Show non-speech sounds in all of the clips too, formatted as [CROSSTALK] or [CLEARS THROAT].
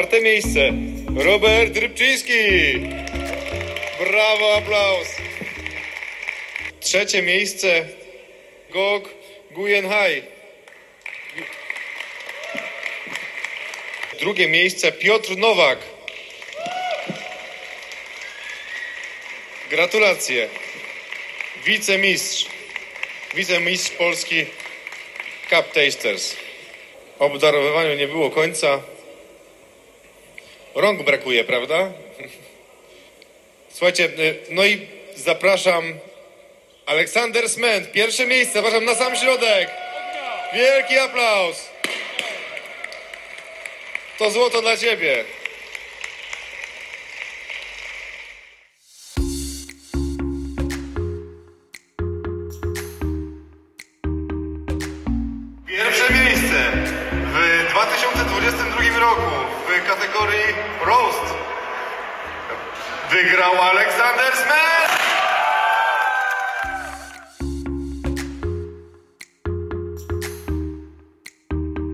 Czwarte miejsce Robert Rybczyński. Brawo, aplauz. Trzecie miejsce Gog Guyenhaj. Drugie miejsce Piotr Nowak. Gratulacje. Wicemistrz. Wicemistrz Polski Cup Tasters. Obdarowywaniu nie było końca. Rąk brakuje, prawda? Słuchajcie, y, no i zapraszam Aleksander Sment, pierwsze miejsce, zapraszam na sam środek. Wielki aplauz. To złoto dla ciebie.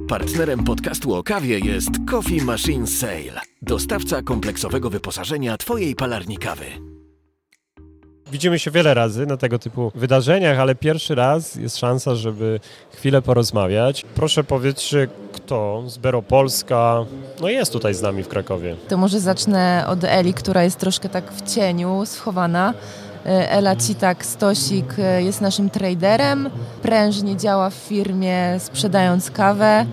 Partnerem podcastu o kawie jest Coffee Machine Sale, dostawca kompleksowego wyposażenia Twojej palarni kawy. Widzimy się wiele razy na tego typu wydarzeniach, ale pierwszy raz jest szansa, żeby chwilę porozmawiać. Proszę powiedzcie, kto z Bero Polska no jest tutaj z nami w Krakowie. To może zacznę od Eli, która jest troszkę tak w cieniu, schowana. Ela Citak Stosik jest naszym traderem, prężnie działa w firmie sprzedając kawę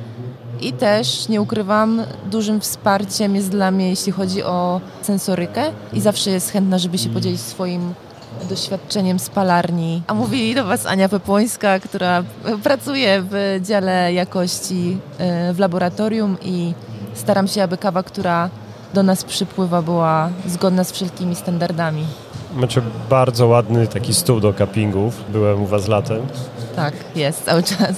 i też, nie ukrywam, dużym wsparciem jest dla mnie, jeśli chodzi o sensorykę i zawsze jest chętna, żeby się podzielić swoim doświadczeniem z palarni. A mówili do Was Ania Pepłońska, która pracuje w dziale jakości w laboratorium i staram się, aby kawa, która do nas przypływa, była zgodna z wszelkimi standardami. Macie bardzo ładny taki stół do cuppingów. Byłem u Was latem. Tak, jest cały czas.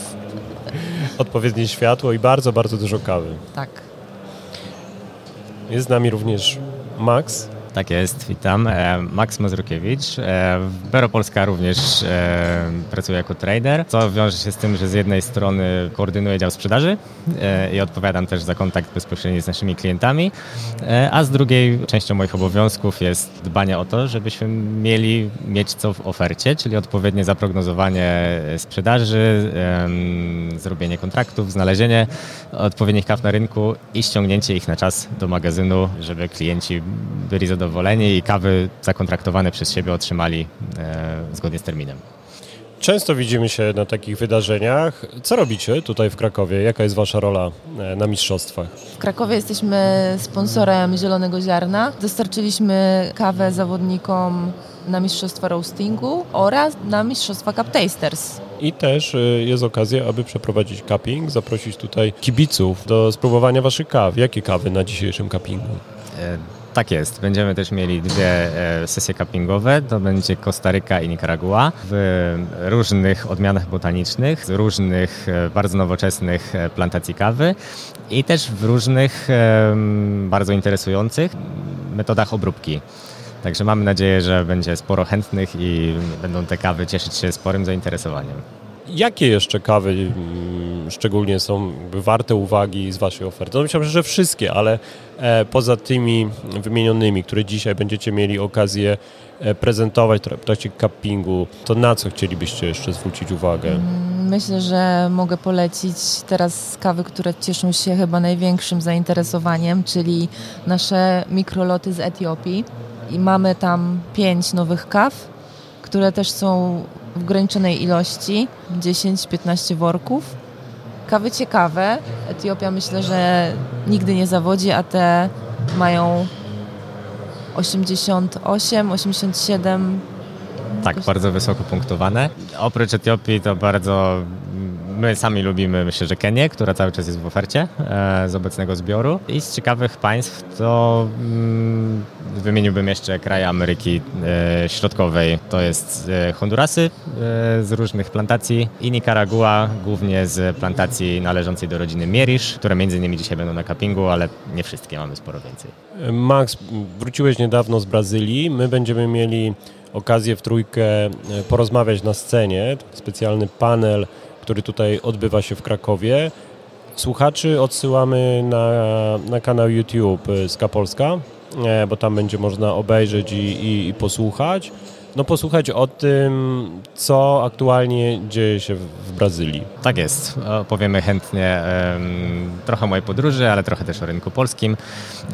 Odpowiednie światło i bardzo, bardzo dużo kawy. Tak. Jest z nami również Max. Tak jest, witam. Max Mazurkiewicz. W Bero Polska również pracuję jako trader, co wiąże się z tym, że z jednej strony koordynuję dział sprzedaży i odpowiadam też za kontakt bezpośredni z naszymi klientami, a z drugiej częścią moich obowiązków jest dbanie o to, żebyśmy mieli mieć co w ofercie, czyli odpowiednie zaprognozowanie sprzedaży, zrobienie kontraktów, znalezienie odpowiednich kaw na rynku i ściągnięcie ich na czas do magazynu, żeby klienci byli zadowoleni zadowoleni i kawy zakontraktowane przez siebie otrzymali e, zgodnie z terminem. Często widzimy się na takich wydarzeniach. Co robicie tutaj w Krakowie? Jaka jest Wasza rola e, na mistrzostwach? W Krakowie jesteśmy sponsorem Zielonego Ziarna. Dostarczyliśmy kawę zawodnikom na mistrzostwa roastingu oraz na mistrzostwa cup tasters. I też e, jest okazja, aby przeprowadzić cupping, zaprosić tutaj kibiców do spróbowania Waszych kaw. Jakie kawy na dzisiejszym cuppingu? Tak jest. Będziemy też mieli dwie e, sesje cuppingowe. To będzie Kostaryka i Nicaragua w różnych odmianach botanicznych, z różnych e, bardzo nowoczesnych e, plantacji kawy i też w różnych bardzo interesujących metodach obróbki. Także mamy nadzieję, że będzie sporo chętnych i będą te kawy cieszyć się sporym zainteresowaniem. Jakie jeszcze kawy mm, szczególnie są warte uwagi z Waszej oferty? No myślę, że wszystkie, ale e, poza tymi wymienionymi, które dzisiaj będziecie mieli okazję e, prezentować w trakcie cuppingu, to na co chcielibyście jeszcze zwrócić uwagę? Mm, myślę, że mogę polecić teraz kawy, które cieszą się chyba największym zainteresowaniem, czyli nasze mikroloty z Etiopii. I mamy tam pięć nowych kaw, które też są w ograniczonej ilości 10-15 worków. Kawy ciekawe. Etiopia myślę, że nigdy nie zawodzi, a te mają 88, 87. Tak, bardzo wysoko punktowane. Oprócz Etiopii to bardzo My sami lubimy, myślę, że Kenię, która cały czas jest w ofercie e, z obecnego zbioru. I z ciekawych państw to mm, wymieniłbym jeszcze kraje Ameryki e, Środkowej. To jest e, Hondurasy z różnych plantacji i Nicaragua, głównie z plantacji należącej do rodziny Mierisz, które między innymi dzisiaj będą na cuppingu, ale nie wszystkie, mamy sporo więcej. Max, wróciłeś niedawno z Brazylii. My będziemy mieli okazję w trójkę porozmawiać na scenie. Specjalny panel który tutaj odbywa się w Krakowie. Słuchaczy odsyłamy na, na kanał YouTube y, Ska Polska, e, bo tam będzie można obejrzeć i, i, i posłuchać. No posłuchać o tym, co aktualnie dzieje się w, Brazylii. Tak jest. Opowiemy chętnie em, trochę o mojej podróży, ale trochę też o rynku polskim,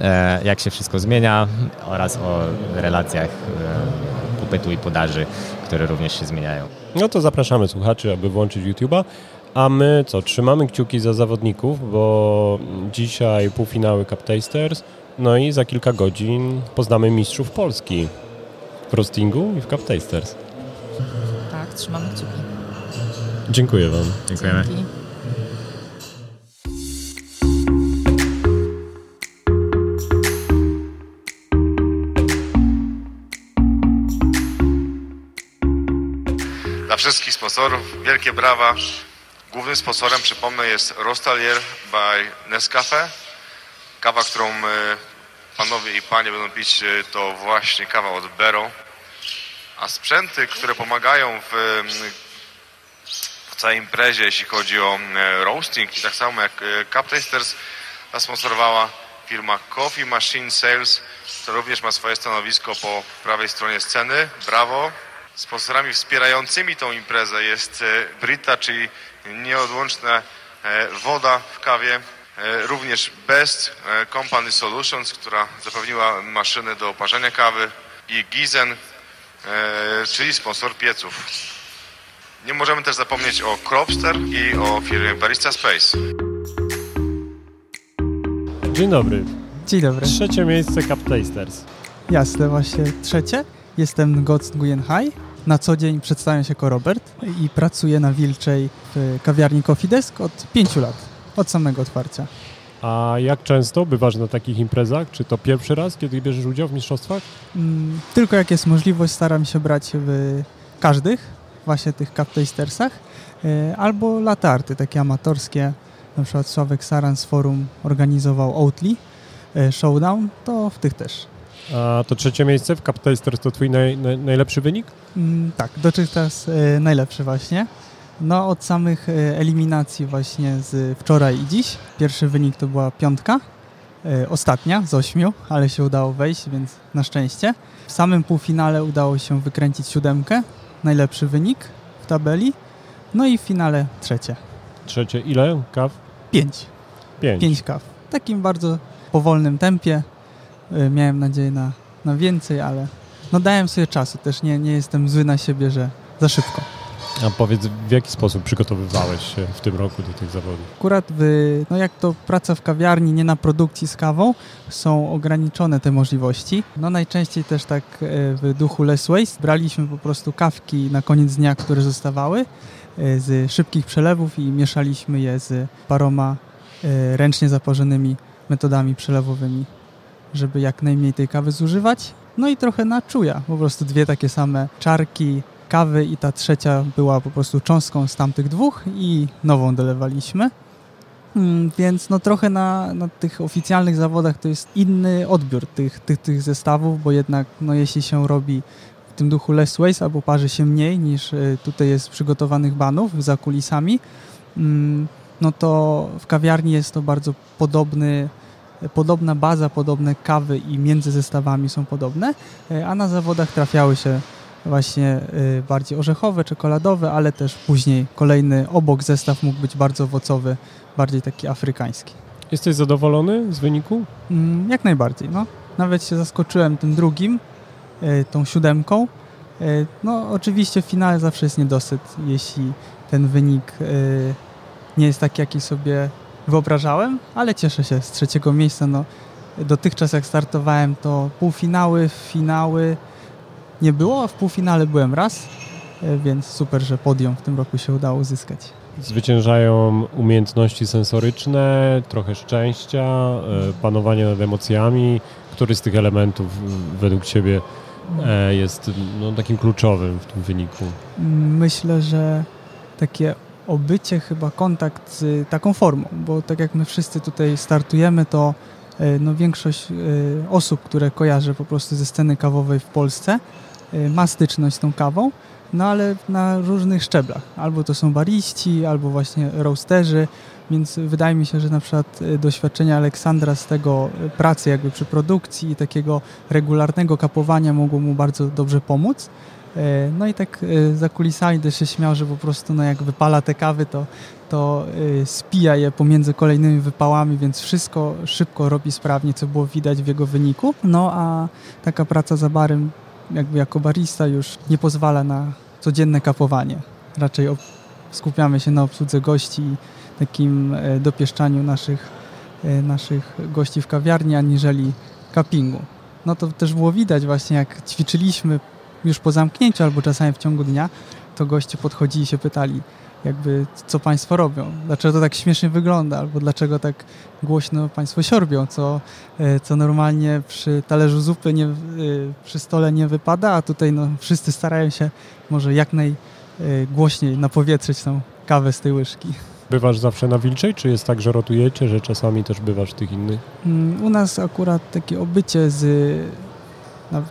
e, jak się wszystko zmienia oraz o relacjach e, popytu i podaży, które również się zmieniają. No to zapraszamy słuchaczy, aby włączyć YouTube'a. A my co, trzymamy kciuki za zawodników, bo dzisiaj półfinały Cup Tasters, no i za kilka godzin poznamy mistrzów Polski w roastingu i w Cup Tasters. Tak, trzymamy kciuki. Dziękuję Wam. Dziękujemy. Dzięki. Wszystkich sponsorów wielkie brawa. Głównym sponsorem, przypomnę, jest Rostalier by Nescafe. Kawa, którą e, panowie i panie będą pić, e, to właśnie kawa od Bero. A sprzęty, które pomagają w, w całej imprezie, jeśli chodzi o roasting, tak samo jak e, Cup Tasters, zasponsorowała firma Coffee Machine Sales, która również ma swoje stanowisko po prawej stronie sceny. Brawo! Sponsorami wspierającymi tą imprezę jest e, Brita, czyli nieodłączna e, woda w kawie. E, Również Best Company Solutions, która zapewniła maszyny do oparzenia kawy i Gizen, czyli sponsor pieców. Nie możemy też zapomnieć o Cropster i o firmie Barista Space. Dzień dobry. Dzień dobry. Trzecie miejsce Cup Tasters. Jasne, właśnie trzecie. Jestem Goc Nguyen Hai. Na co dzień przedstawiam się jako Robert i pracuję na Wilczej w kawiarni Coffee Desk od pięciu lat, od samego otwarcia. A jak często bywasz na takich imprezach? Czy to pierwszy raz, kiedy bierzesz udział w mistrzostwach? Mm, Tylko jak jest możliwość, staram się brać w każdych, właśnie tych cup tastersach, e, albo latarty, takie amatorskie. Na przykład Sławek Saran z forum organizował Oatly e, Showdown, to w tych też. A to trzecie miejsce w Cup Tasters to twój naj, naj, najlepszy wynik? Mm, tak, dotychczas e, najlepszy właśnie. No od samych e, eliminacji właśnie z wczoraj i dziś. Pierwszy wynik to była piątka, e, ostatnia z ośmiu, ale się udało wejść, więc na szczęście. W samym półfinale udało się wykręcić siódemkę, najlepszy wynik w tabeli. No i w finale trzecie, Trzecie ile? Kaw? pięć, Pięć. pięć kaw. W takim bardzo powolnym tempie. E, Miałem nadzieję na, na więcej, ale no dałem sobie czasu. Też nie, nie jestem zły na siebie, że za szybko. A powiedz, w jaki sposób przygotowywałeś się w tym roku do tych zawodów? Akurat w, no jak to praca w kawiarni, nie na produkcji z kawą, są ograniczone te możliwości. No najczęściej też tak e, w duchu less waste braliśmy po prostu kawki na koniec dnia, które zostawały e, z szybkich przelewów i mieszaliśmy je z paroma ręcznie zaparzonymi metodami przelewowymi, żeby jak najmniej tej kawy zużywać. No i trochę na czuja, po prostu dwie takie same czarki kawy i ta trzecia była po prostu cząstką z tamtych dwóch i nową dolewaliśmy. Mm, Więc no trochę na, na tych oficjalnych zawodach to jest inny odbiór tych, tych, tych zestawów, bo jednak no jeśli się robi w tym duchu less waste albo parzy się mniej niż y, tutaj jest przygotowanych banów za kulisami, mm, no to w kawiarni jest to bardzo podobny, podobna baza, podobne kawy i między zestawami są podobne, y, a na zawodach trafiały się właśnie y, bardziej orzechowe, czekoladowe, ale też później kolejny obok zestaw mógł być bardzo owocowy, bardziej taki afrykański. Jesteś zadowolony z wyniku? Mm, Jak najbardziej, no. Nawet się zaskoczyłem tym drugim, y, tą siódemką. No oczywiście w finale zawsze jest niedosyt, jeśli ten wynik nie jest taki, jaki sobie wyobrażałem, ale cieszę się z trzeciego miejsca. No, dotychczas jak startowałem, to półfinały, finały nie było, a w półfinale byłem raz, y, więc super, że podium w tym roku się udało uzyskać. Zwyciężają umiejętności sensoryczne, trochę szczęścia, e, panowanie nad emocjami. Który z tych elementów według Ciebie e, jest no, takim kluczowym w tym wyniku? Myślę, że takie obycie, chyba kontakt z taką formą, bo tak jak my wszyscy tutaj startujemy, to e, no, większość e, osób, które kojarzę po prostu ze sceny kawowej w Polsce, e, ma styczność z tą kawą, no ale na różnych szczeblach. Albo to są bariści, albo właśnie roasterzy, więc wydaje mi się, że na przykład doświadczenie Aleksandra z tego pracy jakby przy produkcji i takiego regularnego kapowania mogło mu bardzo dobrze pomóc. E, No i tak e, za kulisami też się śmiał, że po prostu no jak wypala te kawy, to, to e, spija je pomiędzy kolejnymi wypałami, więc wszystko szybko robi sprawnie, co było widać w jego wyniku. No a taka praca za barem, jakby jako barista już nie pozwala na codzienne kapowanie. Raczej skupiamy się na obsłudze gości i takim dopieszczaniu naszych, naszych gości w kawiarni, aniżeli cuppingu. No to też było widać właśnie, jak ćwiczyliśmy już po zamknięciu albo czasami w ciągu dnia, to goście podchodzili i się pytali, jakby co Państwo robią, dlaczego to tak śmiesznie wygląda, albo dlaczego tak głośno Państwo siorbią, co, e, co normalnie przy talerzu zupy nie, e, przy stole nie wypada, a tutaj no, wszyscy starają się może jak najgłośniej napowietrzyć tą kawę z tej łyżki. Bywasz zawsze na Wilczej, czy jest tak, że rotujecie, że czasami też bywasz w tych innych? Mm, U nas akurat takie obycie z,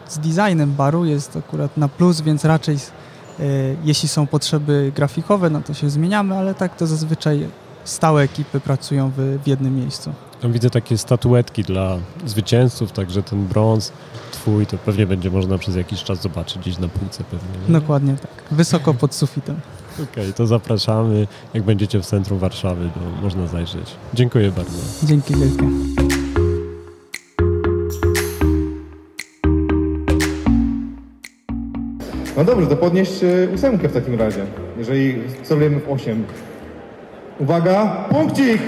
z designem baru jest akurat na plus, więc raczej e, jeśli są potrzeby grafikowe, no to się zmieniamy, ale tak to zazwyczaj stałe ekipy pracują w, w jednym miejscu. Tam widzę takie statuetki dla zwycięzców, także ten brąz twój to pewnie będzie można przez jakiś czas zobaczyć gdzieś na półce pewnie. nie? Dokładnie tak. Wysoko pod sufitem. [LAUGHS] Okej, to zapraszamy. Jak będziecie w centrum Warszawy, to można zajrzeć. Dziękuję bardzo. Dzięki wielkie. No dobrze, to podnieść e, ósemkę w takim razie, jeżeli celujemy w 8. Uwaga, punkcik!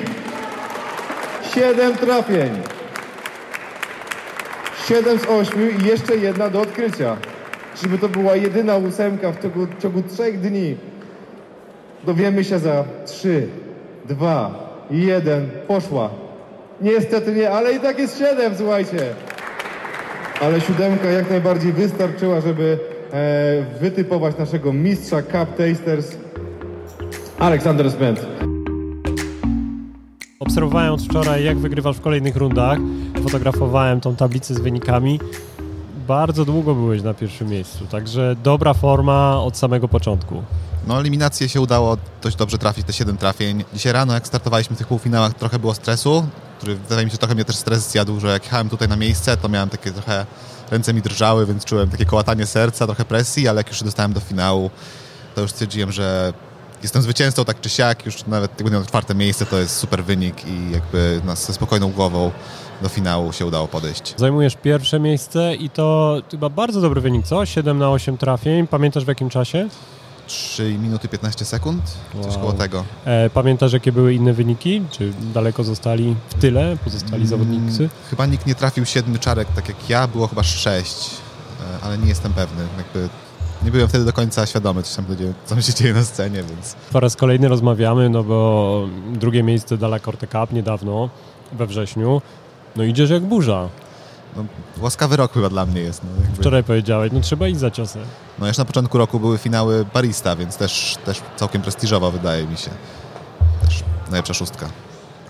7 trafień. 7 z 8 i jeszcze jedna do odkrycia. Czyżby to była jedyna ósemka w ciągu, w ciągu 3 dni? Dowiemy się za 3, 2, 1, poszła. Niestety nie, ale i tak jest 7, słuchajcie. Ale siódemka jak najbardziej wystarczyła, żeby wytypować naszego mistrza Cup Tasters Aleksander Spence. Obserwowałem od wczoraj, jak wygrywasz w kolejnych rundach. Fotografowałem tą tablicę z wynikami. Bardzo długo byłeś na pierwszym miejscu, także dobra forma od samego początku. No, eliminację się udało dość dobrze trafić, te 7 trafień. Dzisiaj rano, jak startowaliśmy w tych półfinałach, trochę było stresu, który wydaje mi się, trochę mnie też stres zjadł, że jak jechałem tutaj na miejsce, to miałem takie trochę, ręce mi drżały, więc czułem takie kołatanie serca, trochę presji, ale jak już dostałem do finału, to już stwierdziłem, że jestem zwycięzcą tak czy siak, już nawet jak będę miał czwarte miejsce, to jest super wynik i jakby nas ze spokojną głową do finału się udało podejść. Zajmujesz pierwsze miejsce i to chyba bardzo dobry wynik, co? 7 na 8 trafień. Pamiętasz w jakim czasie? 3 minuty 15 sekund, coś Wow. koło tego. E, pamiętasz jakie były inne wyniki? Czy daleko zostali w tyle pozostali zawodnicy? Mm, Chyba nikt nie trafił siedmiu czarek, tak jak ja, było chyba sześć, e, ale nie jestem pewny. Jakby nie byłem wtedy do końca świadomy, co, tam będzie, co się dzieje na scenie, więc Po raz kolejny rozmawiamy, no bo drugie miejsce Dala Corte Cup niedawno, we wrześniu. No idziesz jak burza. No, łaskawy rok chyba dla mnie jest. No, Wczoraj powiedziałeś, no trzeba iść za ciosem. no jeszcze na początku roku były finały Barista, więc też, też całkiem prestiżowo wydaje mi się. Też najlepsza szóstka.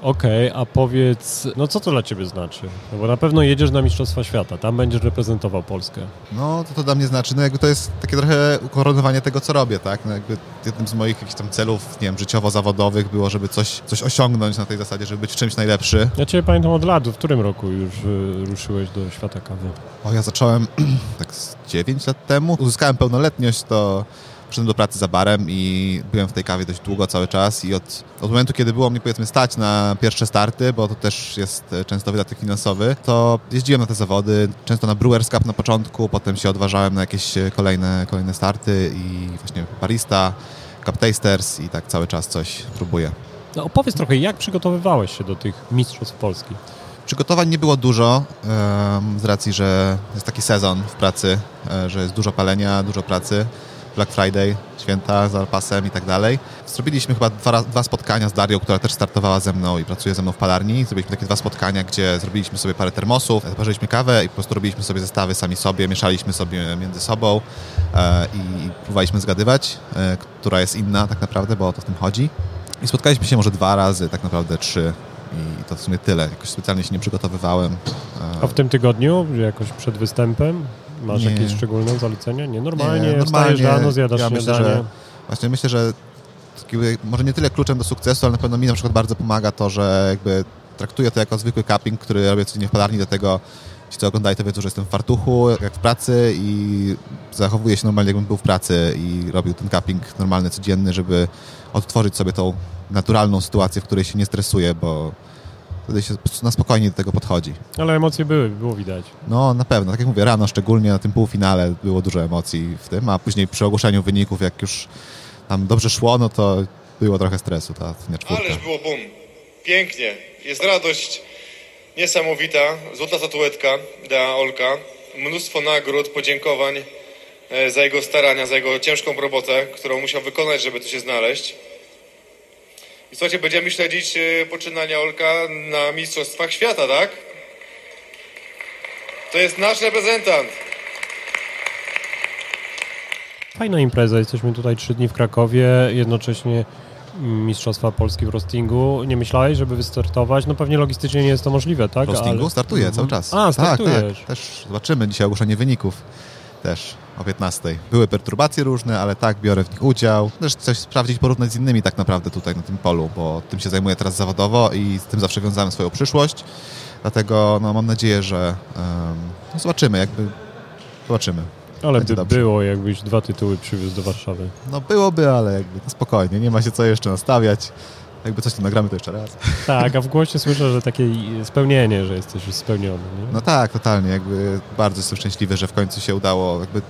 Okej, a powiedz, no co to dla Ciebie znaczy? No bo na pewno jedziesz na Mistrzostwa Świata, tam będziesz reprezentował Polskę. No, to to dla mnie znaczy, no jakby to jest takie trochę ukoronowanie tego, co robię, tak? No jakby jednym z moich jakichś tam celów, nie wiem, życiowo-zawodowych było, żeby coś, coś osiągnąć na tej zasadzie, żeby być w czymś najlepszy. Ja Ciebie pamiętam od lat, w którym roku już y, ruszyłeś do świata kawy? O, ja zacząłem [CLEARS THROAT] tak z 9 lat temu. Uzyskałem pełnoletność, to przyszedłem do pracy za barem i byłem w tej kawie dość długo, cały czas i od, od momentu, kiedy było mnie powiedzmy stać na pierwsze starty, bo to też jest e, często wydatek finansowy, to jeździłem na te zawody, często na Brewers Cup na początku, potem się odważałem na jakieś e, kolejne, kolejne starty i właśnie barista, cup tasters i tak cały czas coś próbuję. No opowiedz trochę, jak przygotowywałeś się do tych Mistrzostw Polski? Przygotowań nie było dużo, z racji, że jest taki sezon w pracy, e, że jest dużo palenia, dużo pracy. Black Friday, święta z Alpasem i tak dalej. Zrobiliśmy chyba dwa, dwa spotkania z Darią, która też startowała ze mną i pracuje ze mną w palarni. Zrobiliśmy takie dwa spotkania, gdzie zrobiliśmy sobie parę termosów, parzyliśmy kawę i po prostu robiliśmy sobie zestawy sami sobie, mieszaliśmy sobie między sobą e, i próbowaliśmy zgadywać, e, która jest inna tak naprawdę, bo o to w tym chodzi. I spotkaliśmy się może dwa razy, tak naprawdę trzy. I to w sumie tyle. Jakoś specjalnie się nie przygotowywałem. E, A w tym tygodniu, jakoś przed występem, Masz Nie. jakieś szczególne zalecenia? Nie, normalnie, Nie, wstajesz rano, zjadasz ja myślę, śniadanie. że właśnie myślę, że może nie tyle kluczem do sukcesu, ale na pewno mi na przykład bardzo pomaga to, że jakby traktuję to jako zwykły cupping, który robię codziennie w palarni, dlatego ci, co oglądają, to wiedzą, że jestem w fartuchu, jak w pracy i zachowuję się normalnie, jakbym był w pracy i robił ten cupping normalny, codzienny, żeby odtworzyć sobie tą naturalną sytuację, w której się nie stresuję, bo wtedy się na spokojnie do tego podchodzi. Ale emocje były, było widać. No na pewno, tak jak mówię, rano szczególnie na tym półfinale było dużo emocji w tym, a później przy ogłoszeniu wyników, jak już tam dobrze szło, no to było trochę stresu ta dnia czwórka. Ależ było bum. Pięknie. Jest radość niesamowita. Złota statuetka dla Olka. Mnóstwo nagród, podziękowań e, za jego starania, za jego ciężką robotę, którą musiał wykonać, żeby tu się znaleźć. I słuchajcie, będziemy śledzić e, poczynania Olka na Mistrzostwach Świata, tak? To jest nasz reprezentant. Fajna impreza, jesteśmy tutaj trzy dni w Krakowie, jednocześnie Mistrzostwa Polski w roastingu. Nie myślałeś, żeby wystartować? No pewnie logistycznie nie jest to możliwe, tak? W roastingu Ale- startuję Mhm. cały czas. A, startujesz. Tak, tak. Też zobaczymy dzisiaj ogłoszenie wyników. Też o 15. Były perturbacje różne, ale tak, biorę w nich udział. Też coś sprawdzić, porównać z innymi tak naprawdę tutaj na tym polu, bo tym się zajmuję teraz zawodowo i z tym zawsze wiązałem swoją przyszłość. Dlatego no, mam nadzieję, że em, no, zobaczymy, jakby zobaczymy. Ale Będzie by dobrze. było, jakbyś dwa tytuły przywiózł do Warszawy. No byłoby, ale jakby no, spokojnie, nie ma się co jeszcze nastawiać. Jakby coś tu nagramy, to jeszcze raz. [LAUGHS] Tak, a w głosie słyszę, że takie spełnienie, że jesteś już spełniony. Nie? No tak, totalnie. Jakby bardzo jestem szczęśliwy, że w końcu się udało. Jakby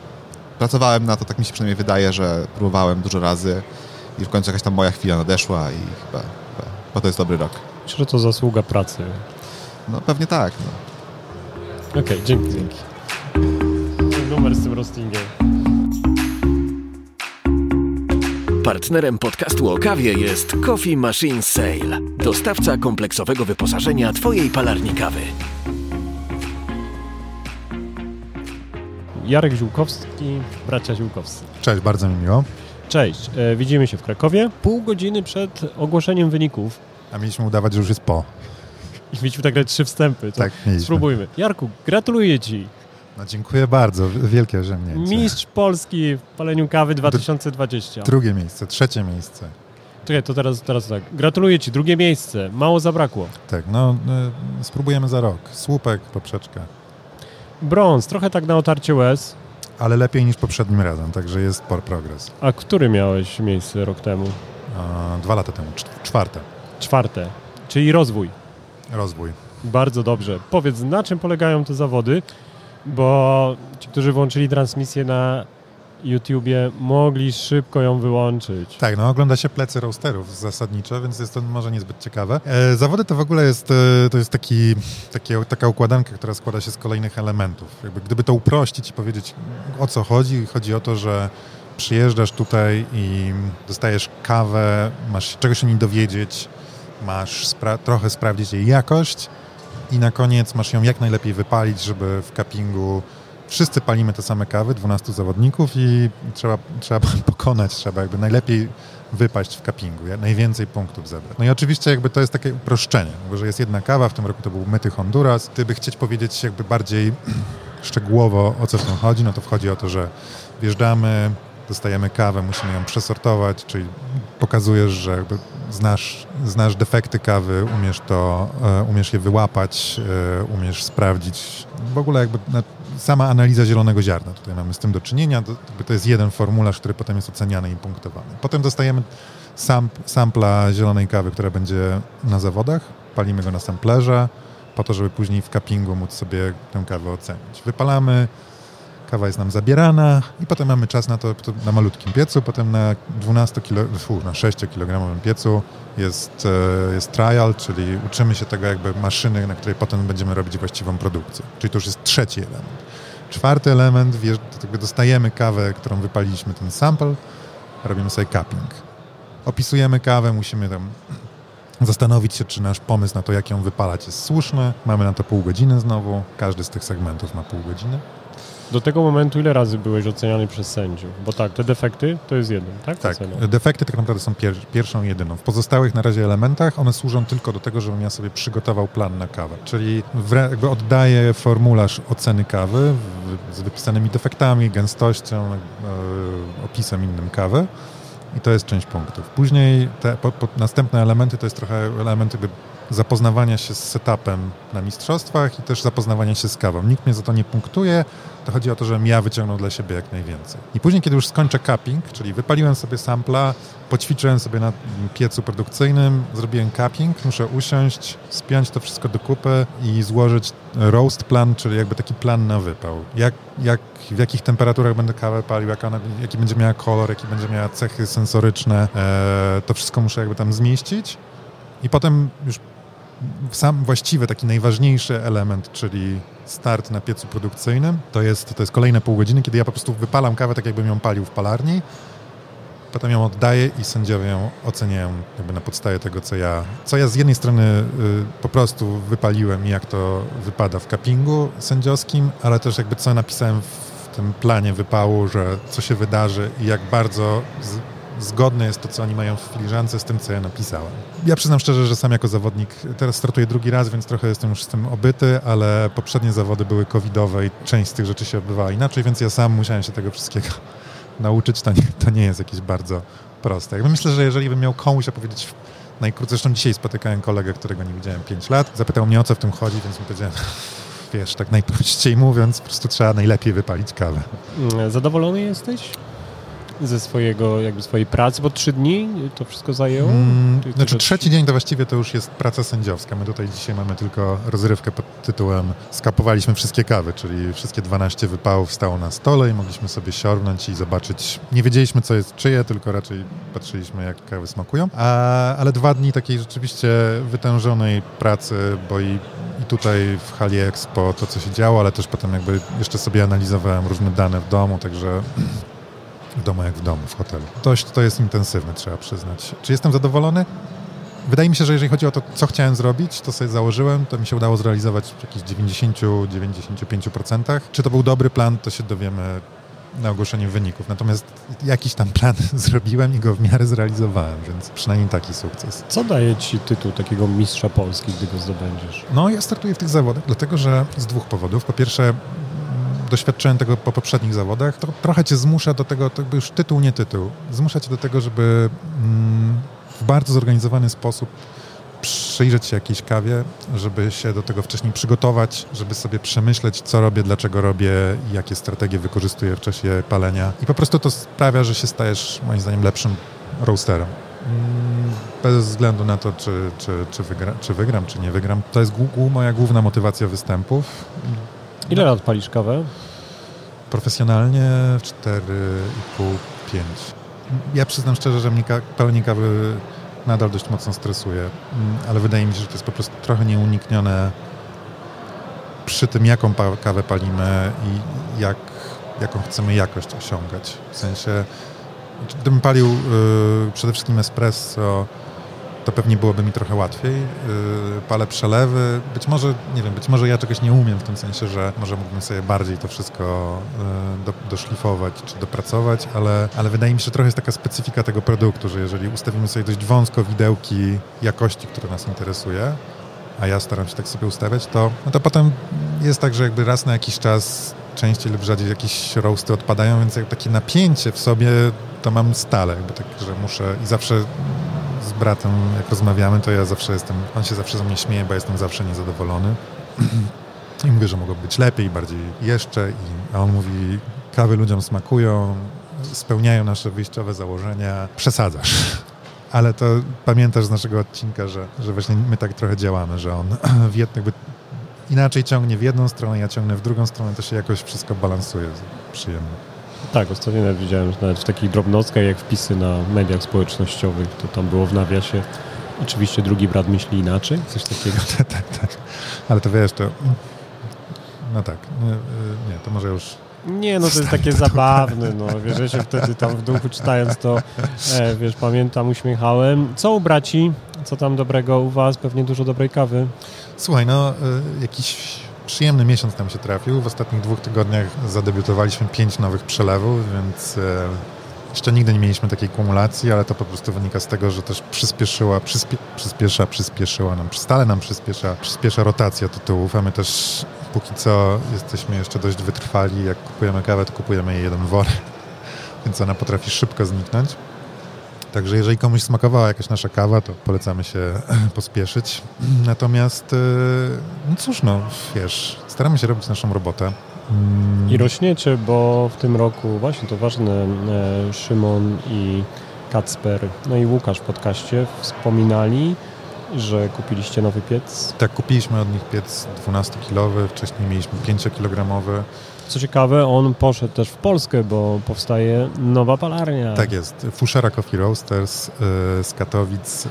pracowałem na to, tak mi się przynajmniej wydaje, że próbowałem dużo razy i w końcu jakaś tam moja chwila nadeszła i chyba, chyba, chyba to jest dobry rok. Myślę, że to zasługa pracy. No pewnie tak. No. Okej, dzięki. Dzięki. Numer z tym roastingiem. Partnerem podcastu o kawie jest Coffee Machine Sale, dostawca kompleksowego wyposażenia Twojej palarni kawy. Jarek Ziółkowski, bracia Ziółkowscy. Cześć, bardzo mi miło. Cześć, e, widzimy się w Krakowie pół godziny przed ogłoszeniem wyników. A mieliśmy udawać, że już jest po. I mieliśmy nagrać trzy wstępy. Tak, mieliśmy. Spróbujmy. Jarku, gratuluję Ci. No, dziękuję bardzo, wielkie osiągnięcie. Mistrz Polski w paleniu kawy 2020. Drugie miejsce, trzecie miejsce. Czekaj, to teraz, teraz tak. Gratuluję Ci, drugie miejsce. Mało zabrakło. Tak, no y, spróbujemy za rok. Słupek, poprzeczka. Brąz, trochę tak na otarcie łez. Ale lepiej niż poprzednim razem, także jest spor progres. A który miałeś miejsce rok temu? A, dwa lata temu, cz- czwarte. Czwarte, czyli rozwój. Rozwój. Bardzo dobrze. Powiedz, na czym polegają te zawody? Bo ci, którzy włączyli transmisję na YouTubie, mogli szybko ją wyłączyć. Tak, no ogląda się plecy roasterów zasadniczo, więc jest to może niezbyt ciekawe. E, zawody to w ogóle jest, e, to jest taki, taka układanka, która składa się z kolejnych elementów. Jakby, gdyby to uprościć i powiedzieć o co chodzi, chodzi o to, że przyjeżdżasz tutaj i dostajesz kawę, masz się czegoś o niej dowiedzieć, masz spra- trochę sprawdzić jej jakość i na koniec masz ją jak najlepiej wypalić, żeby w cuppingu wszyscy palimy te same kawy, 12 zawodników i trzeba, trzeba [LAUGHS] pokonać, trzeba jakby najlepiej wypaść w cuppingu, najwięcej punktów zebrać. No i oczywiście jakby to jest takie uproszczenie, bo że jest jedna kawa, w tym roku to był myty Honduras. Gdyby chcieć powiedzieć jakby bardziej [CLEARS THROAT] szczegółowo o co w tym chodzi, no to wchodzi o to, że wjeżdżamy, dostajemy kawę, musimy ją przesortować, czyli pokazujesz, że znasz, znasz defekty kawy, umiesz to, e, umiesz je wyłapać, e, umiesz sprawdzić. W ogóle jakby sama analiza zielonego ziarna. Tutaj mamy z tym do czynienia. To, jest jeden formularz, który potem jest oceniany i punktowany. Potem dostajemy sam, sampla zielonej kawy, która będzie na zawodach. Palimy go na samplerze po to, żeby później w cuppingu móc sobie tę kawę ocenić. Wypalamy, kawa jest nam zabierana i potem mamy czas na to na malutkim piecu, potem na 12 kilo, fu, na 6 kg piecu jest, e, jest trial, czyli uczymy się tego jakby maszyny, na której potem będziemy robić właściwą produkcję. Czyli to już jest trzeci element. Czwarty element, dostajemy kawę, którą wypaliliśmy ten sample, robimy sobie cupping. Opisujemy kawę, musimy tam [CLEARS THROAT] zastanowić się, czy nasz pomysł na to, jak ją wypalać jest słuszny. Mamy na to pół godziny znowu. Każdy z tych segmentów ma pół godziny. Do tego momentu ile razy byłeś oceniany przez sędziów? Bo tak, te defekty to jest jedno, tak? Tak, Ocena. defekty tak naprawdę są pier pierwszą jedyną. W pozostałych na razie elementach one służą tylko do tego, żebym ja sobie przygotował plan na kawę. Czyli jakby oddaję formularz oceny kawy z wypisanymi defektami, gęstością, e, opisem innym kawy. I to jest część punktów. Później te po, po, następne elementy to jest trochę element jakby zapoznawania się z setupem na mistrzostwach i też zapoznawania się z kawą. Nikt mnie za to nie punktuje, to chodzi o to, żebym ja wyciągnął dla siebie jak najwięcej. I później, kiedy już skończę cupping, czyli wypaliłem sobie sampla, poćwiczyłem sobie na piecu produkcyjnym, zrobiłem cupping, muszę usiąść, spiąć to wszystko do kupy i złożyć roast plan, czyli jakby taki plan na wypał. Jak, jak, w jakich temperaturach będę kawę palił, jak ona, jaki będzie miała kolor, jaki będzie miała cechy sensoryczne, e, to wszystko muszę jakby tam zmieścić. I potem już sam właściwy, taki najważniejszy element, czyli start na piecu produkcyjnym, to jest, to jest kolejne pół godziny, kiedy ja po prostu wypalam kawę tak, jakbym ją palił w palarni, potem ją oddaję i sędziowie ją oceniają jakby na podstawie tego, co ja, co ja z jednej strony y, po prostu wypaliłem i jak to wypada w cuppingu sędziowskim, ale też jakby co napisałem w tym planie wypału, że co się wydarzy i jak bardzo zgodne jest to, co oni mają w filiżance z tym, co ja napisałem. Ja przyznam szczerze, że sam jako zawodnik teraz startuję drugi raz, więc trochę jestem już z tym obyty, ale poprzednie zawody były covidowe i część z tych rzeczy się odbywała inaczej, więc ja sam musiałem się tego wszystkiego [LAUGHS] nauczyć. To nie, to nie jest jakieś bardzo proste. Myślę, że jeżeli bym miał komuś opowiedzieć najkrócej, zresztą dzisiaj spotykałem kolegę, którego nie widziałem 5 lat, zapytał mnie o co w tym chodzi, więc mu powiedziałem, [LAUGHS] wiesz, tak najprościej mówiąc, po prostu trzeba najlepiej wypalić kawę. Zadowolony jesteś ze swojego, jakby swojej pracy, bo trzy dni to wszystko zajęło? Mm, ty znaczy trzeci dzień to właściwie to już jest praca sędziowska. My tutaj dzisiaj mamy tylko rozrywkę pod tytułem skapowaliśmy wszystkie kawy, czyli wszystkie 12 wypałów stało na stole i mogliśmy sobie siornąć i zobaczyć. Nie wiedzieliśmy co jest czyje, tylko raczej patrzyliśmy jak kawy smakują. A, ale dwa dni takiej rzeczywiście wytężonej pracy, bo i, i tutaj w hali Expo to co się działo, ale też potem jakby jeszcze sobie analizowałem różne dane w domu, także w domu jak w domu, w hotelu. Dość to jest intensywne, trzeba przyznać. Czy jestem zadowolony? Wydaje mi się, że jeżeli chodzi o to, co chciałem zrobić, to sobie założyłem, to mi się udało zrealizować w jakichś 90-95%. Czy to był dobry plan, to się dowiemy na ogłoszeniu wyników. Natomiast jakiś tam plan [LAUGHS] zrobiłem i go w miarę zrealizowałem, więc przynajmniej taki sukces. Co daje ci tytuł takiego mistrza Polski, gdy go zdobędziesz? No, ja startuję w tych zawodach, dlatego że z dwóch powodów. Po pierwsze, doświadczyłem tego po poprzednich zawodach. To trochę cię zmusza do tego, to już tytuł, nie tytuł. Zmusza cię do tego, żeby mm, w bardzo zorganizowany sposób przyjrzeć się jakiejś kawie, żeby się do tego wcześniej przygotować, żeby sobie przemyśleć, co robię, dlaczego robię jakie strategie wykorzystuję w czasie palenia. I po prostu to sprawia, że się stajesz, moim zdaniem, lepszym roasterem. Mm, Bez względu na to, czy, czy, czy, wygra, czy wygram, czy nie wygram. To jest moja główna motywacja występów. Ile lat palisz kawę? Profesjonalnie 4,5-5. Ja przyznam szczerze, że mnie palenie kawy nadal dość mocno stresuje, Mm, ale wydaje mi się, że to jest po prostu trochę nieuniknione przy tym, jaką kawę palimy i jak, jaką chcemy jakość osiągać. W sensie, gdybym palił y, przede wszystkim espresso, to pewnie byłoby mi trochę łatwiej. Yy, palę przelewy. Być może, nie wiem, być może ja czegoś nie umiem w tym sensie, że może mógłbym sobie bardziej to wszystko yy, do, doszlifować czy dopracować, ale, ale wydaje mi się, że trochę jest taka specyfika tego produktu, że jeżeli ustawimy sobie dość wąsko widełki jakości, które nas interesuje, a ja staram się tak sobie ustawiać, to, no to potem jest tak, że jakby raz na jakiś czas częściej lub rzadziej jakieś roasty odpadają, więc jak takie napięcie w sobie to mam stale, jakby tak, że muszę i zawsze z bratem, jak rozmawiamy, to ja zawsze jestem, on się zawsze ze mnie śmieje, bo jestem zawsze niezadowolony. [CLEARS THROAT] I mówię, że mogło być lepiej, bardziej jeszcze. I, a on mówi, kawy ludziom smakują, spełniają nasze wyjściowe założenia, przesadzasz. [LAUGHS] Ale to pamiętasz z naszego odcinka, że, że właśnie my tak trochę działamy, że on [CLEARS THROAT] w jakby inaczej ciągnie w jedną stronę, ja ciągnę w drugą stronę, to się jakoś wszystko balansuje przyjemnie. Tak, ostatnio nawet widziałem, nawet w takich drobnostkach jak wpisy na mediach społecznościowych, to tam było w nawiasie oczywiście drugi brat myśli inaczej, coś takiego. [LAUGHS] tak, tak, tak. Ale to wiesz, to... No tak, nie, nie to może już... Nie, no to jest takie zabawne, no wiesz, ja się wtedy tam w duchu czytając to, e, wiesz, pamiętam, uśmiechałem. Co u braci? Co tam dobrego u was? Pewnie dużo dobrej kawy. Słuchaj, no y, jakiś przyjemny miesiąc nam się trafił. W ostatnich dwóch tygodniach zadebiutowaliśmy pięć nowych przelewów, więc e, jeszcze nigdy nie mieliśmy takiej kumulacji, ale to po prostu wynika z tego, że też przyspieszyła, przyspie, przyspiesza, przyspieszyła nam, stale nam przyspiesza, przyspiesza rotacja tytułów, a my też póki co jesteśmy jeszcze dość wytrwali. Jak kupujemy kawę, to kupujemy jej jeden worek, [LAUGHS] więc ona potrafi szybko zniknąć. Także jeżeli komuś smakowała jakaś nasza kawa, to polecamy się [CLEARS THROAT] pospieszyć. [CLEARS THROAT] Natomiast, e, no cóż, no wiesz, staramy się robić naszą robotę. Mm, I rośniecie, bo w tym roku właśnie to ważne, e, Szymon i Kacper, no i Łukasz w podcaście wspominali, że kupiliście nowy piec. Tak, kupiliśmy od nich piec 12-kilowy, wcześniej mieliśmy 5-kilogramowy. Co ciekawe, on poszedł też w Polskę, bo powstaje nowa palarnia. Tak jest. Fushera Coffee Roasters yy, z Katowic. Yy,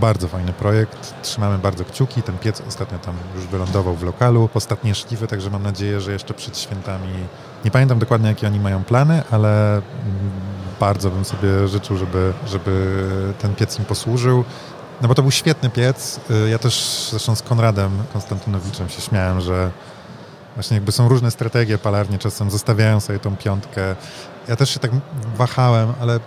bardzo fajny projekt. Trzymamy bardzo kciuki. Ten piec ostatnio tam już wylądował w lokalu. Ostatnie szliwy, także mam nadzieję, że jeszcze przed świętami. Nie pamiętam dokładnie, jakie oni mają plany, ale mm, bardzo bym sobie życzył, żeby, żeby ten piec im posłużył. No bo to był świetny piec. Yy, ja też zresztą z Konradem Konstantynowiczem się śmiałem, że Właśnie jakby są różne strategie palarnie, czasem zostawiają sobie tą piątkę. Ja też się tak wahałem, ale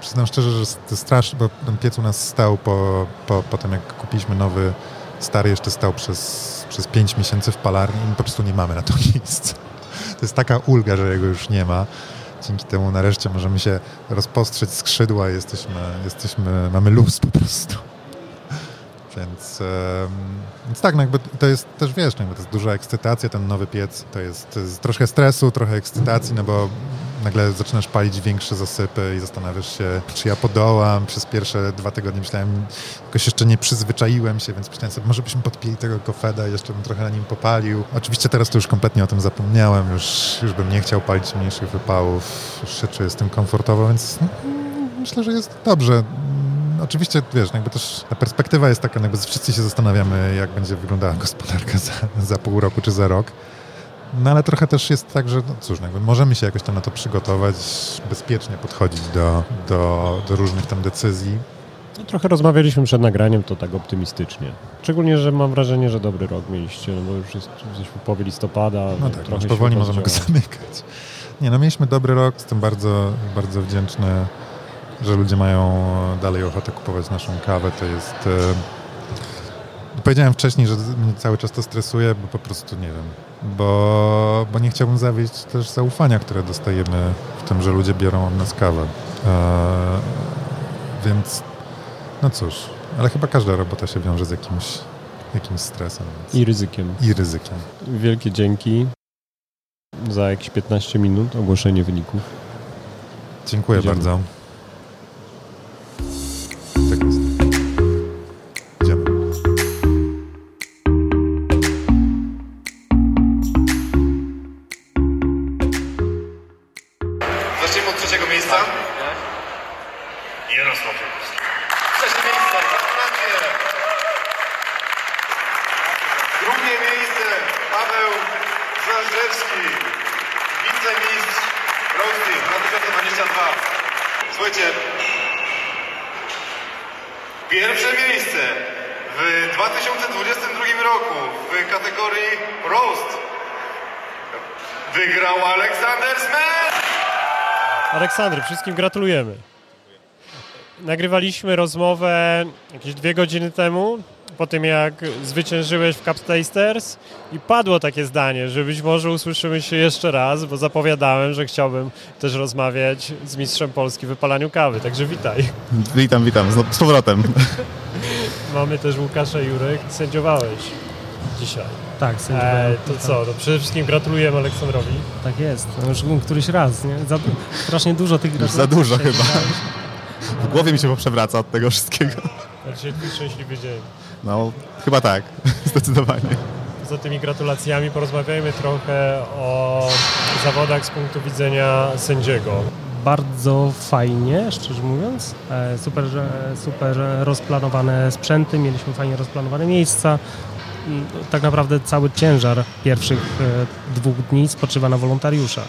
przyznam szczerze, że to strasznie, bo ten piec u nas stał po, po, po tym, jak kupiliśmy nowy, stary jeszcze stał przez, przez 5 miesięcy w palarni i po prostu nie mamy na to [LAUGHS] miejsca. To jest taka ulga, że jego już nie ma. Dzięki temu nareszcie możemy się rozpostrzeć skrzydła i jesteśmy, jesteśmy, mamy luz po prostu. Więc, więc tak, no jakby to jest też, wiesz, no jakby to jest duża ekscytacja, ten nowy piec, to jest, to jest trochę stresu, trochę ekscytacji, no bo nagle zaczynasz palić większe zasypy i zastanawiasz się, czy ja podołam. Przez pierwsze dwa tygodnie myślałem, jakoś jeszcze nie przyzwyczaiłem się, więc myślałem sobie, może byśmy podpili tego kofeda, jeszcze bym trochę na nim popalił. Oczywiście teraz to już kompletnie o tym zapomniałem, już, już bym nie chciał palić mniejszych wypałów, już się czuję z tym komfortowo, więc no, myślę, że jest dobrze oczywiście, wiesz, no jakby też ta perspektywa jest taka, no jakby wszyscy się zastanawiamy, jak będzie wyglądała gospodarka za, za pół roku czy za rok. No ale trochę też jest tak, że no cóż, no jakby możemy się jakoś tam na to przygotować, bezpiecznie podchodzić do, do, do różnych tam decyzji. No, trochę rozmawialiśmy przed nagraniem, to tak optymistycznie. Szczególnie, że mam wrażenie, że dobry rok mieliście, no bo już jest, jesteśmy w połowie listopada. No tak, trochę powoli możemy go zamykać. Nie, no mieliśmy dobry rok, jestem bardzo, bardzo wdzięczny że ludzie mają dalej ochotę kupować naszą kawę, to jest... E, powiedziałem wcześniej, że mnie cały czas to stresuje, bo po prostu nie wiem, bo, bo nie chciałbym zawieść też zaufania, które dostajemy w tym, że ludzie biorą od nas kawę. E, więc no cóż, ale chyba każda robota się wiąże z jakimś, jakimś stresem. Więc... I ryzykiem. I ryzykiem. Wielkie dzięki za jakieś 15 minut ogłoszenie wyników. Dziękuję Idziemy. bardzo. Tak Pierwsze miejsce w 2022 roku w kategorii Roast wygrał Aleksander Smet. Aleksander, wszystkim gratulujemy. Nagrywaliśmy rozmowę jakieś dwie godziny temu, po tym jak zwyciężyłeś w Cup Tasters i padło takie zdanie, że być może usłyszymy się jeszcze raz, bo zapowiadałem, że chciałbym też rozmawiać z mistrzem Polski w wypalaniu kawy, także witaj. Witam, witam, z powrotem. [LAUGHS] Mamy też Łukasza Jurek, sędziowałeś dzisiaj. Tak, sędziowałem. E, to co, no przede wszystkim gratulujemy Aleksandrowi. Tak jest, no już któryś raz, nie? Za, strasznie dużo tych gratulacji. Za dużo chyba. W głowie mi się poprzewraca od tego wszystkiego. Dzisiaj twój szczęśliwy dzień. No, chyba tak, [LAUGHS] zdecydowanie. Za tymi gratulacjami porozmawiajmy trochę o zawodach z punktu widzenia sędziego. Bardzo fajnie, szczerze mówiąc. E, super, super rozplanowane sprzęty, mieliśmy fajnie rozplanowane miejsca. Mm, tak naprawdę cały ciężar pierwszych e, dwóch dni spoczywa na wolontariuszach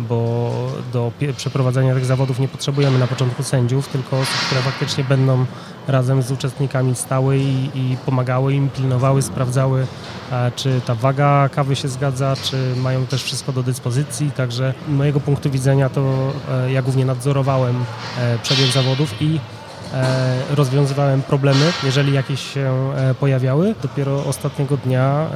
bo do przeprowadzenia tych zawodów nie potrzebujemy na początku sędziów, tylko osób, które faktycznie będą razem z uczestnikami stały i, i pomagały im, pilnowały, sprawdzały, e, czy ta waga kawy się zgadza, czy mają też wszystko do dyspozycji. Także z mojego punktu widzenia to e, ja głównie nadzorowałem e, przebieg zawodów i rozwiązywałem problemy, jeżeli jakieś się pojawiały. Dopiero ostatniego dnia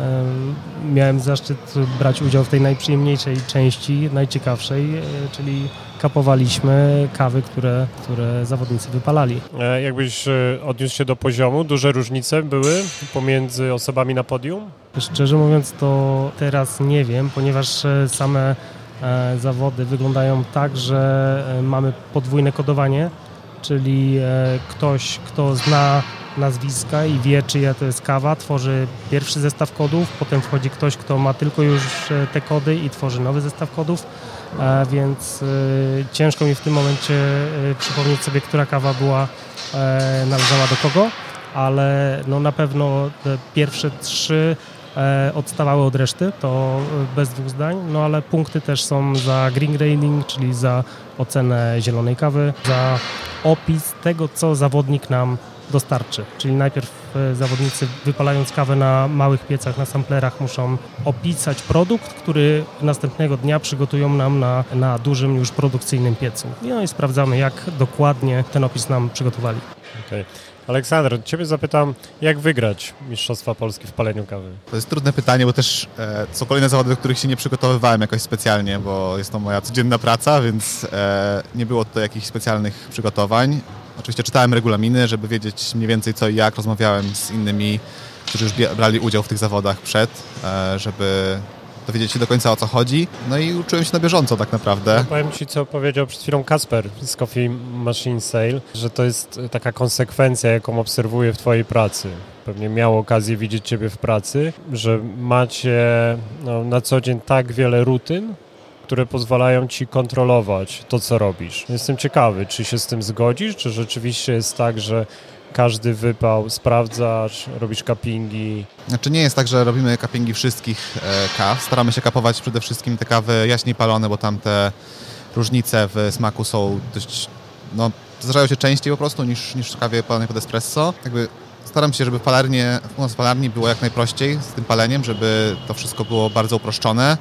miałem zaszczyt brać udział w tej najprzyjemniejszej części, najciekawszej, czyli kapowaliśmy kawy, które, które zawodnicy wypalali. Jakbyś odniósł się do poziomu, duże różnice były pomiędzy osobami na podium? Szczerze mówiąc to teraz nie wiem, ponieważ same zawody wyglądają tak, że mamy podwójne kodowanie czyli e, ktoś, kto zna nazwiska i wie, czyja to jest kawa, tworzy pierwszy zestaw kodów, potem wchodzi ktoś, kto ma tylko już e, te kody i tworzy nowy zestaw kodów, e, więc ciężko mi w tym momencie przypomnieć sobie, która kawa była należała do kogo, ale no na pewno te pierwsze trzy odstawały od reszty, to bez dwóch zdań, no ale punkty też są za green grading, czyli za ocenę zielonej kawy, za opis tego, co zawodnik nam dostarczy. Czyli najpierw e, zawodnicy wypalając kawę na małych piecach, na samplerach muszą opisać produkt, który następnego dnia przygotują nam na, na dużym już produkcyjnym piecu. No i sprawdzamy, jak dokładnie ten opis nam przygotowali. Okay. Aleksander, Ciebie zapytam, jak wygrać Mistrzostwa Polski w paleniu kawy? To jest trudne pytanie, bo też e, są kolejne zawody, do których się nie przygotowywałem jakoś specjalnie, bo jest to moja codzienna praca, więc e, nie było to jakichś specjalnych przygotowań. Oczywiście czytałem regulaminy, żeby wiedzieć mniej więcej co i jak. Rozmawiałem z innymi, którzy już brali udział w tych zawodach przed, e, żeby dowiedzieć się do końca o co chodzi. No i uczyłem się na bieżąco tak naprawdę. No, powiem Ci, co powiedział przed chwilą Kasper z Coffee Machine Sale, że to jest taka konsekwencja, jaką obserwuję w Twojej pracy. Pewnie miał okazję widzieć Ciebie w pracy, że macie no, na co dzień tak wiele rutyn, które pozwalają ci kontrolować to, co robisz. Jestem ciekawy, czy się z tym zgodzisz, czy rzeczywiście jest tak, że każdy wypał sprawdzasz, robisz cuppingi? Znaczy nie jest tak, że robimy cuppingi wszystkich e, kaw. Staramy się kapować przede wszystkim te kawy jaśniej palone, bo tam te różnice w smaku są dość, no, zdarzają się częściej po prostu niż, niż w kawie palonej pod espresso. Jakby staram się, żeby palarnie, u nas w palarni było jak najprościej z tym paleniem, żeby to wszystko było bardzo uproszczone,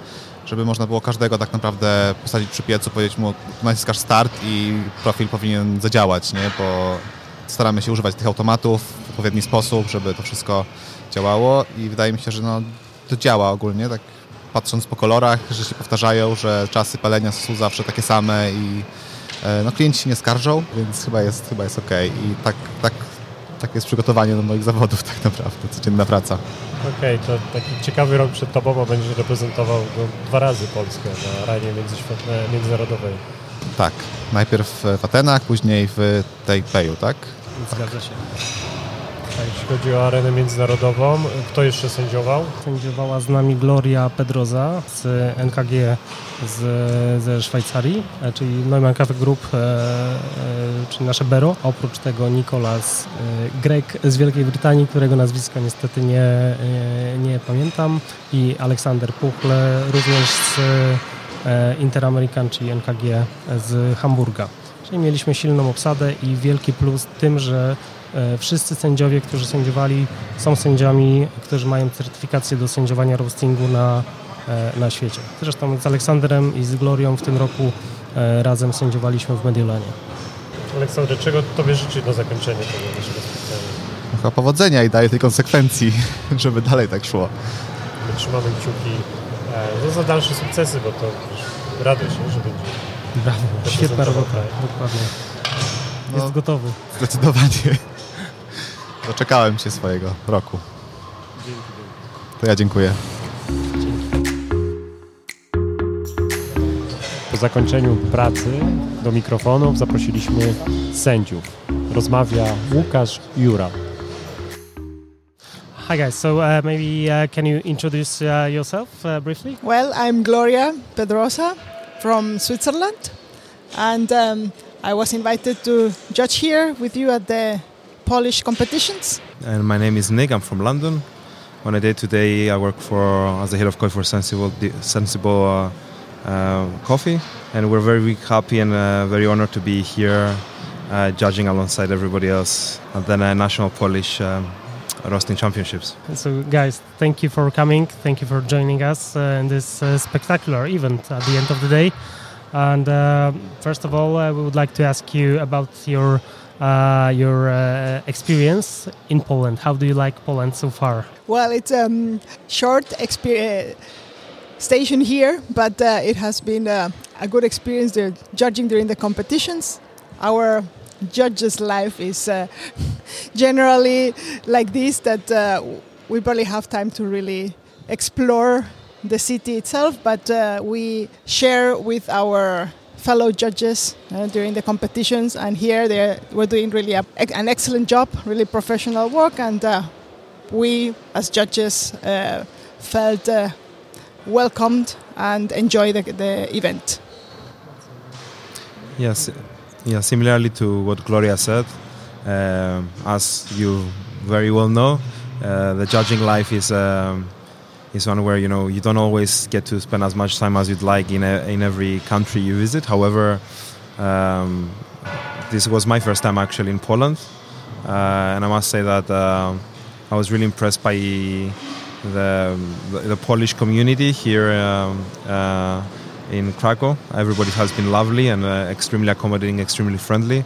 żeby można było każdego tak naprawdę posadzić przy piecu, powiedzieć mu, naciskasz start i profil powinien zadziałać, nie? Bo staramy się używać tych automatów w odpowiedni sposób, żeby to wszystko działało i wydaje mi się, że no, to działa ogólnie, tak patrząc po kolorach, że się powtarzają, że czasy palenia są zawsze takie same i e, no, klienci się nie skarżą, więc chyba jest, chyba jest ok. I tak, tak, tak jest przygotowanie do moich zawodów tak naprawdę, codzienna praca. Okej, okay, to taki ciekawy rok przed Tobą, bo będziesz reprezentował no, dwa razy Polskę na arenie międzynarodowej. Tak, najpierw w Atenach, później w Taipeiu, tak? Zgadza się. A jeśli chodzi o arenę międzynarodową, kto jeszcze sędziował? Sędziowała z nami Gloria Pedroza z NKG z, ze Szwajcarii, e, czyli Neumann Cafe Group, e, e, czyli nasze Bero. Oprócz tego Nikolas e, Grek z Wielkiej Brytanii, którego nazwiska niestety nie, e, nie pamiętam i Aleksander Puchle również z e, Interamerican, czyli NKG z Hamburga. Czyli mieliśmy silną obsadę i wielki plus tym, że wszyscy sędziowie, którzy sędziowali, są sędziami, którzy mają certyfikację do sędziowania roastingu na, e, na świecie. Zresztą z Aleksandrem i z Glorią w tym roku e, razem sędziowaliśmy w Mediolanie. Aleksander, czego Tobie życzyć do zakończenia tego naszego spotkania? Chyba powodzenia i daje tej konsekwencji, [LAUGHS] żeby dalej tak szło. My trzymamy kciuki no, za dalsze sukcesy, bo to radość, że będzie Brawo, świetna robota, dokładnie. Jest no, gotowy. Zdecydowanie. Doczekałem się swojego roku. To ja dziękuję. Po zakończeniu pracy do mikrofonów zaprosiliśmy sędziów. Rozmawia Łukasz Jura. Hi guys, so uh, maybe uh, can you introduce uh, yourself uh, briefly? Well, I'm Gloria Pedrosa. from Switzerland, and um, I was invited to judge here with you at the Polish competitions. And my name is Nick. I'm from London. On a day to day, I work for as the head of coffee for Sensible, Sensible uh, uh, coffee, and we're very happy and uh, very honored to be here uh, judging alongside everybody else at the National Polish um, Roasting Championships. So, guys, thank you for coming. Thank you for joining us uh, in this uh, spectacular event at the end of the day. And uh, first of all, we would like to ask you about your uh, your uh, experience in Poland. How do you like Poland so far? Well, it's a um, short experience station here, but uh, it has been uh, a good experience there, judging during the competitions. Our judges' life is uh, [LAUGHS] generally like this that uh, we barely have time to really explore the city itself, but uh, we share with our fellow judges uh, during the competitions, and here they were doing really a, an excellent job, really professional work, and we as judges felt welcomed and enjoy the, the event. Yes, yeah. Similarly to what Gloria said, uh, as you very well know, uh, the judging life is um, is one where you know you don't always get to spend as much time as you'd like in a, in every country you visit. However, um, this was my first time actually in Poland, uh, and I must say that uh, I was really impressed by the, the, the Polish community here um, uh, in Krakow. Everybody has been lovely and uh, extremely accommodating, extremely friendly.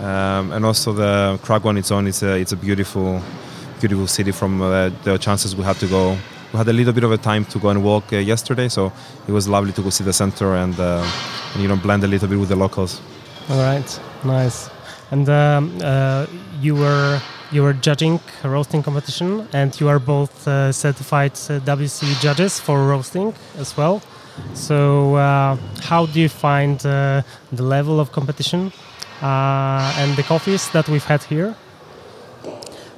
Um, and also the Krakow on its own, it's a, it's a beautiful, beautiful city from uh, the chances we had to go. We had a little bit of a time to go and walk uh, yesterday, so it was lovely to go see the center and, uh, and, you know blend a little bit with the locals. All right, nice. And um, uh, you were you were judging a roasting competition, and you are both uh, certified uh, WC judges for roasting as well. So, uh, how do you find uh, the level of competition uh, and the coffees that we've had here?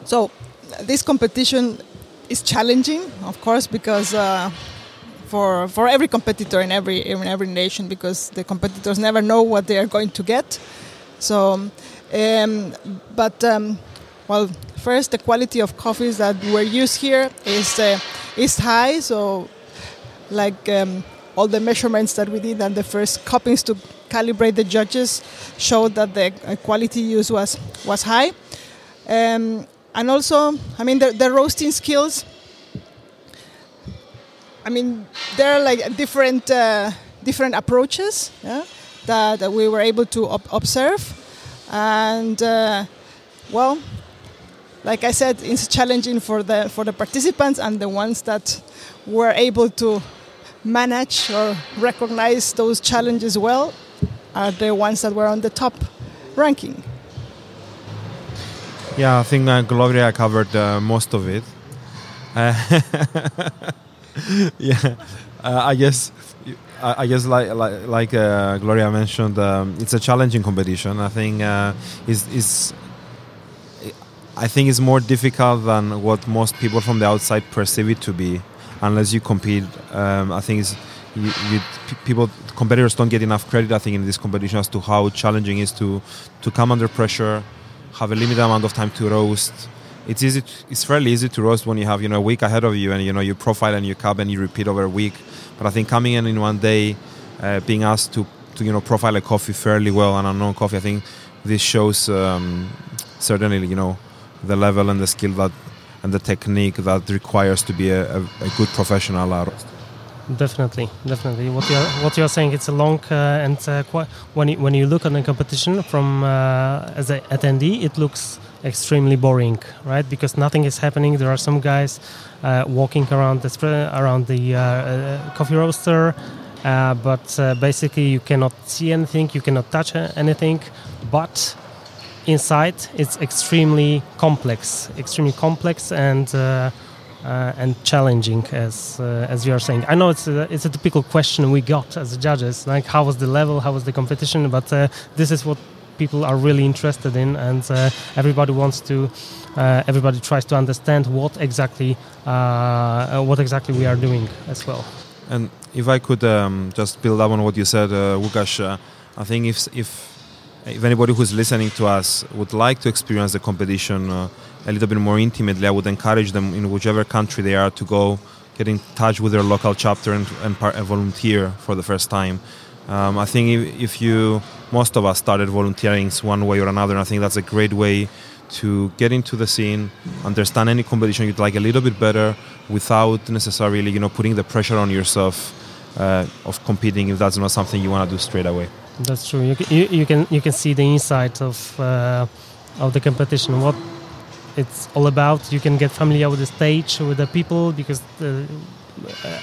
So, this competition is challenging, of course, because uh, for for every competitor in every in every nation, because the competitors never know what they are going to get. So, um, but um, well, first the quality of coffees that were used here is uh, is high. So, like um, all the measurements that we did and the first cuppings to calibrate the judges showed that the uh, quality used was was high. Um, and also, I mean, the, the roasting skills. I mean, there are like different uh, different approaches yeah, that, that we were able to ob- observe, and uh, well, like I said, it's challenging for the for the participants and the ones that were able to manage or recognize those challenges well are the ones that were on the top ranking. Yeah, I think uh, Gloria covered uh, most of it. Uh, [LAUGHS] yeah, uh, I guess. I guess, like like, like uh, Gloria mentioned, um, it's a challenging competition. I think uh, is is I think it's more difficult than what most people from the outside perceive it to be, unless you compete. Um, I think it's, you, you, people competitors don't get enough credit. I think in this competition as to how challenging it is to to come under pressure, have a limited amount of time to roast. It's easy. To, it's fairly easy to roast when you have you know a week ahead of you and you know you profile and you cup and you repeat over a week. But I think coming in in one day, uh, being asked to to you know profile a coffee fairly well and unknown coffee, I think this shows um, certainly you know the level and the skill that and the technique that requires to be a, a, a good professional. Definitely, definitely. What you're what you're saying, it's a long uh, and uh, when you, when you look at the competition from uh, as an attendee, it looks extremely boring, right? Because nothing is happening. There are some guys uh, walking around the around the uh, uh, coffee roaster, but basically you cannot see anything, you cannot touch anything, but inside it's extremely complex, extremely complex and uh, uh, and challenging as uh, as you are saying. I know it's a, it's a typical question we got as judges, like how was the level, how was the competition, but uh, this is what people are really interested in, and uh, everybody wants to. Uh, everybody tries to understand what exactly what exactly we are doing as well. And if I could um, just build up on what you said, uh, I think if if if anybody who's listening to us would like to experience the competition uh, a little bit more intimately, I would encourage them in whichever country they are to go get in touch with their local chapter and, and, par- and volunteer for the first time. Um, I think if, if you, most of us started volunteering one way or another, and I think that's a great way to get into the scene, understand any competition you'd like a little bit better without necessarily, you know, putting the pressure on yourself uh, of competing if that's not something you want to do straight away. That's true. You, can- you, you can you can see the inside of uh, of the competition, what it's all about. You can get familiar with the stage, with the people, because the,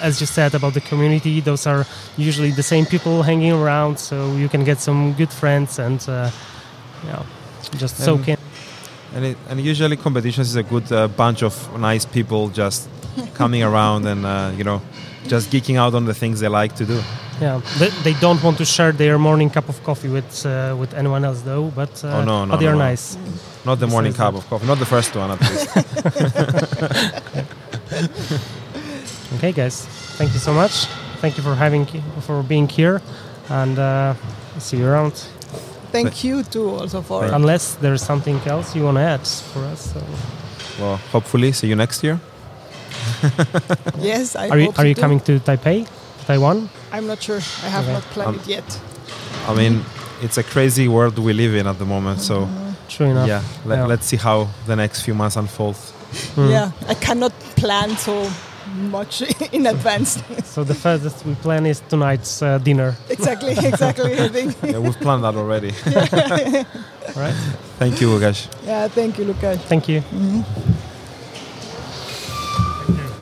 as you said about the community, those are usually the same people hanging around. So you can get some good friends and uh, yeah, just soak in. And, it, and usually competitions is a good uh, bunch of nice people just coming around and uh, you know just geeking out on the things they like to do. Yeah, they, they don't want to share their morning cup of coffee with uh, with anyone else though. But uh, oh no, no, but they no, are no. nice. Not the morning Besides cup of coffee, not the first one at least. [LAUGHS] [LAUGHS] Okay, guys, thank you so much. Thank you for having for being here, and uh, see you around. Thank you too also for Unless there's something else you want to add for us. So. well, hopefully see you next year. [LAUGHS] yes. I are you are so you too. coming to Taipei, Taiwan? I'm not sure. I have Okay. not planned Um, it yet. I mean, it's a crazy world we live in at the moment, so True enough. yeah, let, Yeah. let's see how the next few months unfold. Mm. Yeah, I cannot plan so much [LAUGHS] in advance. [LAUGHS] So the furthest we plan is tonight's uh, dinner. exactly, [LAUGHS] exactly. I think. Yeah, we've planned that already. All right. Thank you, Ugash. yeah, thank you, Lukas. Thank you. Mhm.